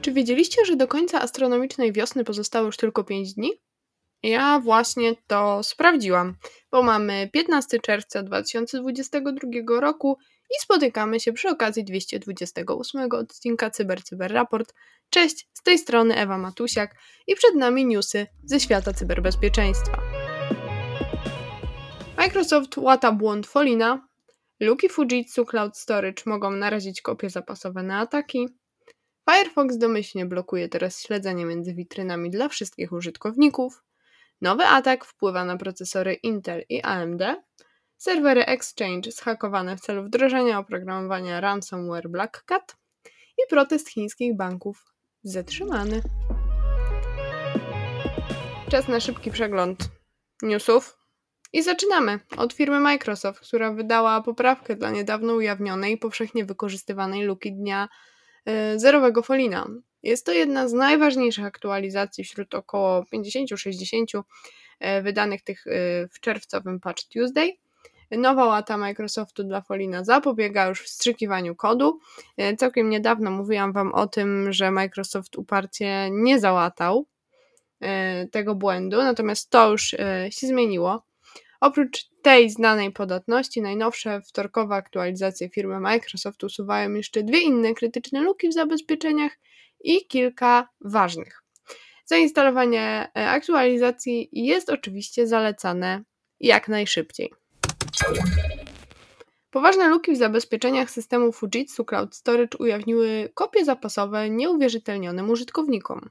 Czy wiedzieliście, że do końca astronomicznej wiosny pozostało już tylko 5 dni? Ja właśnie to sprawdziłam, bo mamy 15 czerwca 2022 roku i spotykamy się przy okazji 228 odcinka Cyber Cyber Raport. Cześć, z tej strony Ewa Matusiak i przed nami newsy ze świata cyberbezpieczeństwa. Microsoft łata błąd Folina, luki Fujitsu Cloud Storage mogą narazić kopie zapasowe na ataki, Firefox domyślnie blokuje teraz śledzenie między witrynami dla wszystkich użytkowników, nowy atak wpływa na procesory Intel i AMD, serwery Exchange zhakowane w celu wdrożenia oprogramowania ransomware Black Cat i protest chińskich banków zatrzymany. Czas na szybki przegląd newsów. I zaczynamy od firmy Microsoft, która wydała poprawkę dla niedawno ujawnionej powszechnie wykorzystywanej luki dnia e, zerowego Folina. Jest to jedna z najważniejszych aktualizacji wśród około 50-60 e, wydanych tych e, w czerwcowym Patch Tuesday. Nowa łata Microsoftu dla Folina zapobiega już wstrzykiwaniu kodu. E, całkiem niedawno mówiłam Wam o tym, że Microsoft uparcie nie załatał tego błędu, natomiast to już się zmieniło. Oprócz tej znanej podatności, najnowsze wtorkowe aktualizacje firmy Microsoft usuwają jeszcze dwie inne krytyczne luki w zabezpieczeniach i kilka ważnych. Zainstalowanie aktualizacji jest oczywiście zalecane jak najszybciej. Poważne luki w zabezpieczeniach systemu Fujitsu Cloud Storage ujawniły kopie zapasowe nieuwierzytelnionym użytkownikom.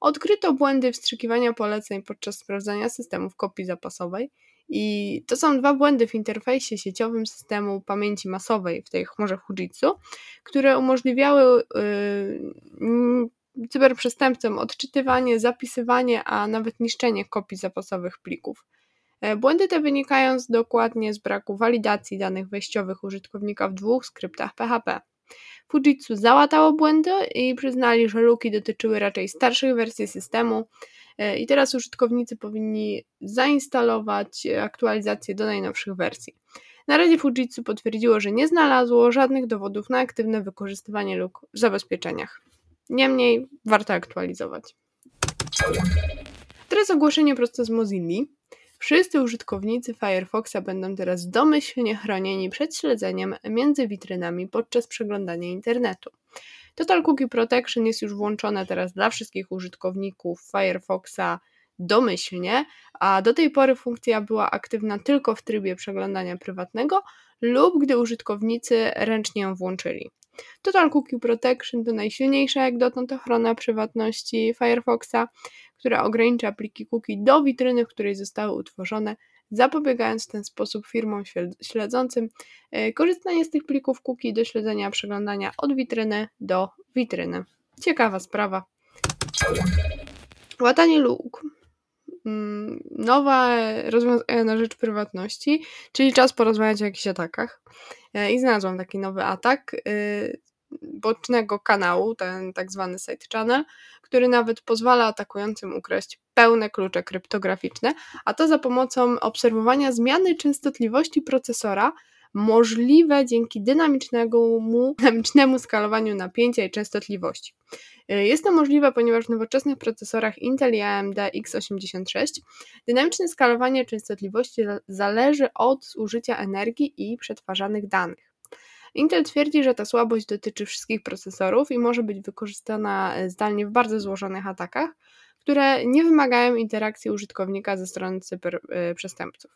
Odkryto błędy wstrzykiwania poleceń podczas sprawdzania systemów kopii zapasowej i to są dwa błędy w interfejsie sieciowym systemu pamięci masowej w tej chmurze Fujitsu, które umożliwiały yy, cyberprzestępcom odczytywanie, zapisywanie, a nawet niszczenie kopii zapasowych plików. E, błędy te wynikają z dokładnie z braku walidacji danych wejściowych użytkownika w dwóch skryptach PHP. Fujitsu załatało błędy i przyznali, że luki dotyczyły raczej starszych wersji systemu e, i teraz użytkownicy powinni zainstalować aktualizację do najnowszych wersji. Na razie Fujitsu potwierdziło, że nie znalazło żadnych dowodów na aktywne wykorzystywanie luk w zabezpieczeniach. Niemniej warto aktualizować. Teraz ogłoszenie prosto z Mozilla. Wszyscy użytkownicy Firefoxa będą teraz domyślnie chronieni przed śledzeniem między witrynami podczas przeglądania internetu. Total Cookie Protection jest już włączone teraz dla wszystkich użytkowników Firefoxa domyślnie, a do tej pory funkcja była aktywna tylko w trybie przeglądania prywatnego lub gdy użytkownicy ręcznie ją włączyli. Total Cookie Protection to najsilniejsza jak dotąd ochrona prywatności Firefoxa, która ogranicza pliki cookie do witryny, w której zostały utworzone, zapobiegając w ten sposób firmom śledzącym e, korzystanie z tych plików cookie do śledzenia przeglądania od witryny do witryny. Ciekawa sprawa. Łatanie luk. Mm, nowa rozwiązania na rzecz prywatności, czyli czas porozmawiać o jakichś atakach. E, I znalazłam taki nowy atak y, bocznego kanału, ten tak zwany side channel, który nawet pozwala atakującym ukraść pełne klucze kryptograficzne, a to za pomocą obserwowania zmiany częstotliwości procesora możliwe dzięki dynamicznemu, dynamicznemu skalowaniu napięcia i częstotliwości. Y, jest to możliwe, ponieważ w nowoczesnych procesorach Intel i AMD x86 dynamiczne skalowanie częstotliwości zależy od zużycia energii i przetwarzanych danych. Intel twierdzi, że ta słabość dotyczy wszystkich procesorów i może być wykorzystana e, zdalnie w bardzo złożonych atakach, które nie wymagają interakcji użytkownika ze strony cyberprzestępców.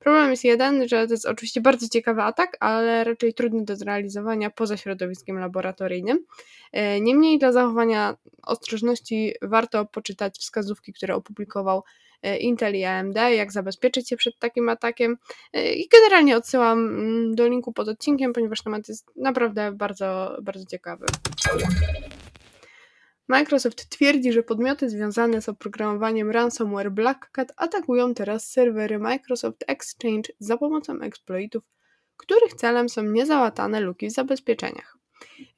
Problem jest jeden, że to jest oczywiście bardzo ciekawy atak, ale raczej trudny do zrealizowania poza środowiskiem laboratoryjnym. E, niemniej dla zachowania ostrożności warto poczytać wskazówki, które opublikował e, Intel i AMD, jak zabezpieczyć się przed takim atakiem. E, I generalnie odsyłam mm, do linku pod odcinkiem, ponieważ temat jest naprawdę bardzo, bardzo ciekawy. Microsoft twierdzi, że podmioty związane z oprogramowaniem ransomware Black Cat atakują teraz serwery Microsoft Exchange za pomocą exploitów, których celem są niezałatane luki w zabezpieczeniach.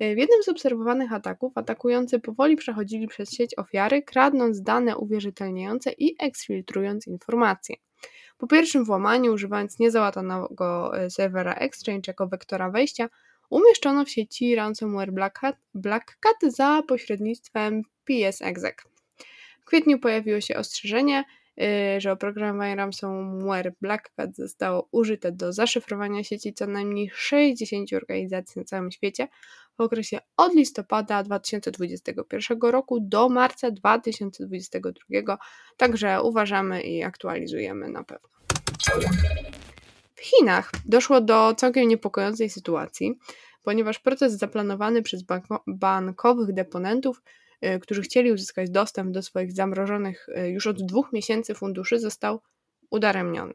W jednym z obserwowanych ataków atakujący powoli przechodzili przez sieć ofiary, kradnąc dane uwierzytelniające i eksfiltrując informacje. Po pierwszym włamaniu, używając niezałatanego e, serwera Exchange jako wektora wejścia, umieszczono w sieci ransomware Black Hat, Black Cat za pośrednictwem PSExec. W kwietniu pojawiło się ostrzeżenie, y, że oprogramowanie ransomware Black Cat zostało użyte do zaszyfrowania sieci co najmniej 60 organizacji na całym świecie w okresie od listopada 2021 roku do marca 2022. Także uważamy i aktualizujemy na pewno. W Chinach doszło do całkiem niepokojącej sytuacji, ponieważ proces zaplanowany przez banko bankowych deponentów, yy, którzy chcieli uzyskać dostęp do swoich zamrożonych yy, już od dwóch miesięcy funduszy, został udaremniony.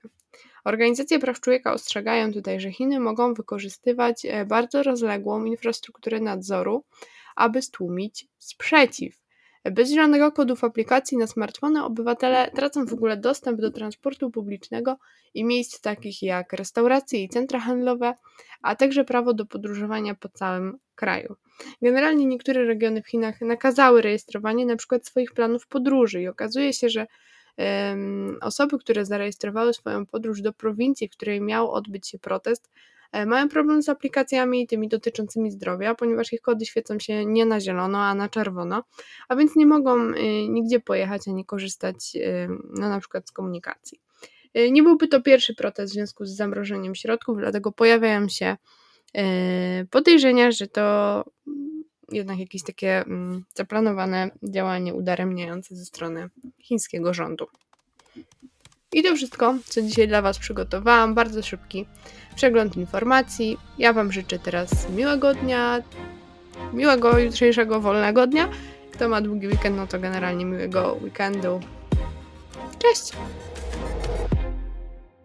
Organizacje praw człowieka ostrzegają tutaj, że Chiny mogą wykorzystywać yy, bardzo rozległą infrastrukturę nadzoru, aby stłumić sprzeciw. Bez zielonego kodu w aplikacji na smartfony obywatele tracą w ogóle dostęp do transportu publicznego i miejsc takich jak restauracje i centra handlowe, a także prawo do podróżowania po całym kraju. Generalnie niektóre regiony w Chinach nakazały rejestrowanie np. swoich planów podróży i okazuje się, że um, osoby, które zarejestrowały swoją podróż do prowincji, w której miał odbyć się protest, mają problem z aplikacjami tymi dotyczącymi zdrowia, ponieważ ich kody świecą się nie na zielono, a na czerwono, a więc nie mogą y, nigdzie pojechać ani korzystać y, no, na przykład z komunikacji. Nie byłby to pierwszy protest w związku z zamrożeniem środków, dlatego pojawiają się podejrzenia, że to jednak jakieś takie mm, zaplanowane działanie udaremniające ze strony chińskiego rządu. I to wszystko, co dzisiaj dla Was przygotowałam. Bardzo szybki przegląd informacji. Ja Wam życzę teraz miłego dnia, miłego jutrzejszego wolnego dnia. Kto ma długi weekend, no to generalnie miłego weekendu. Cześć!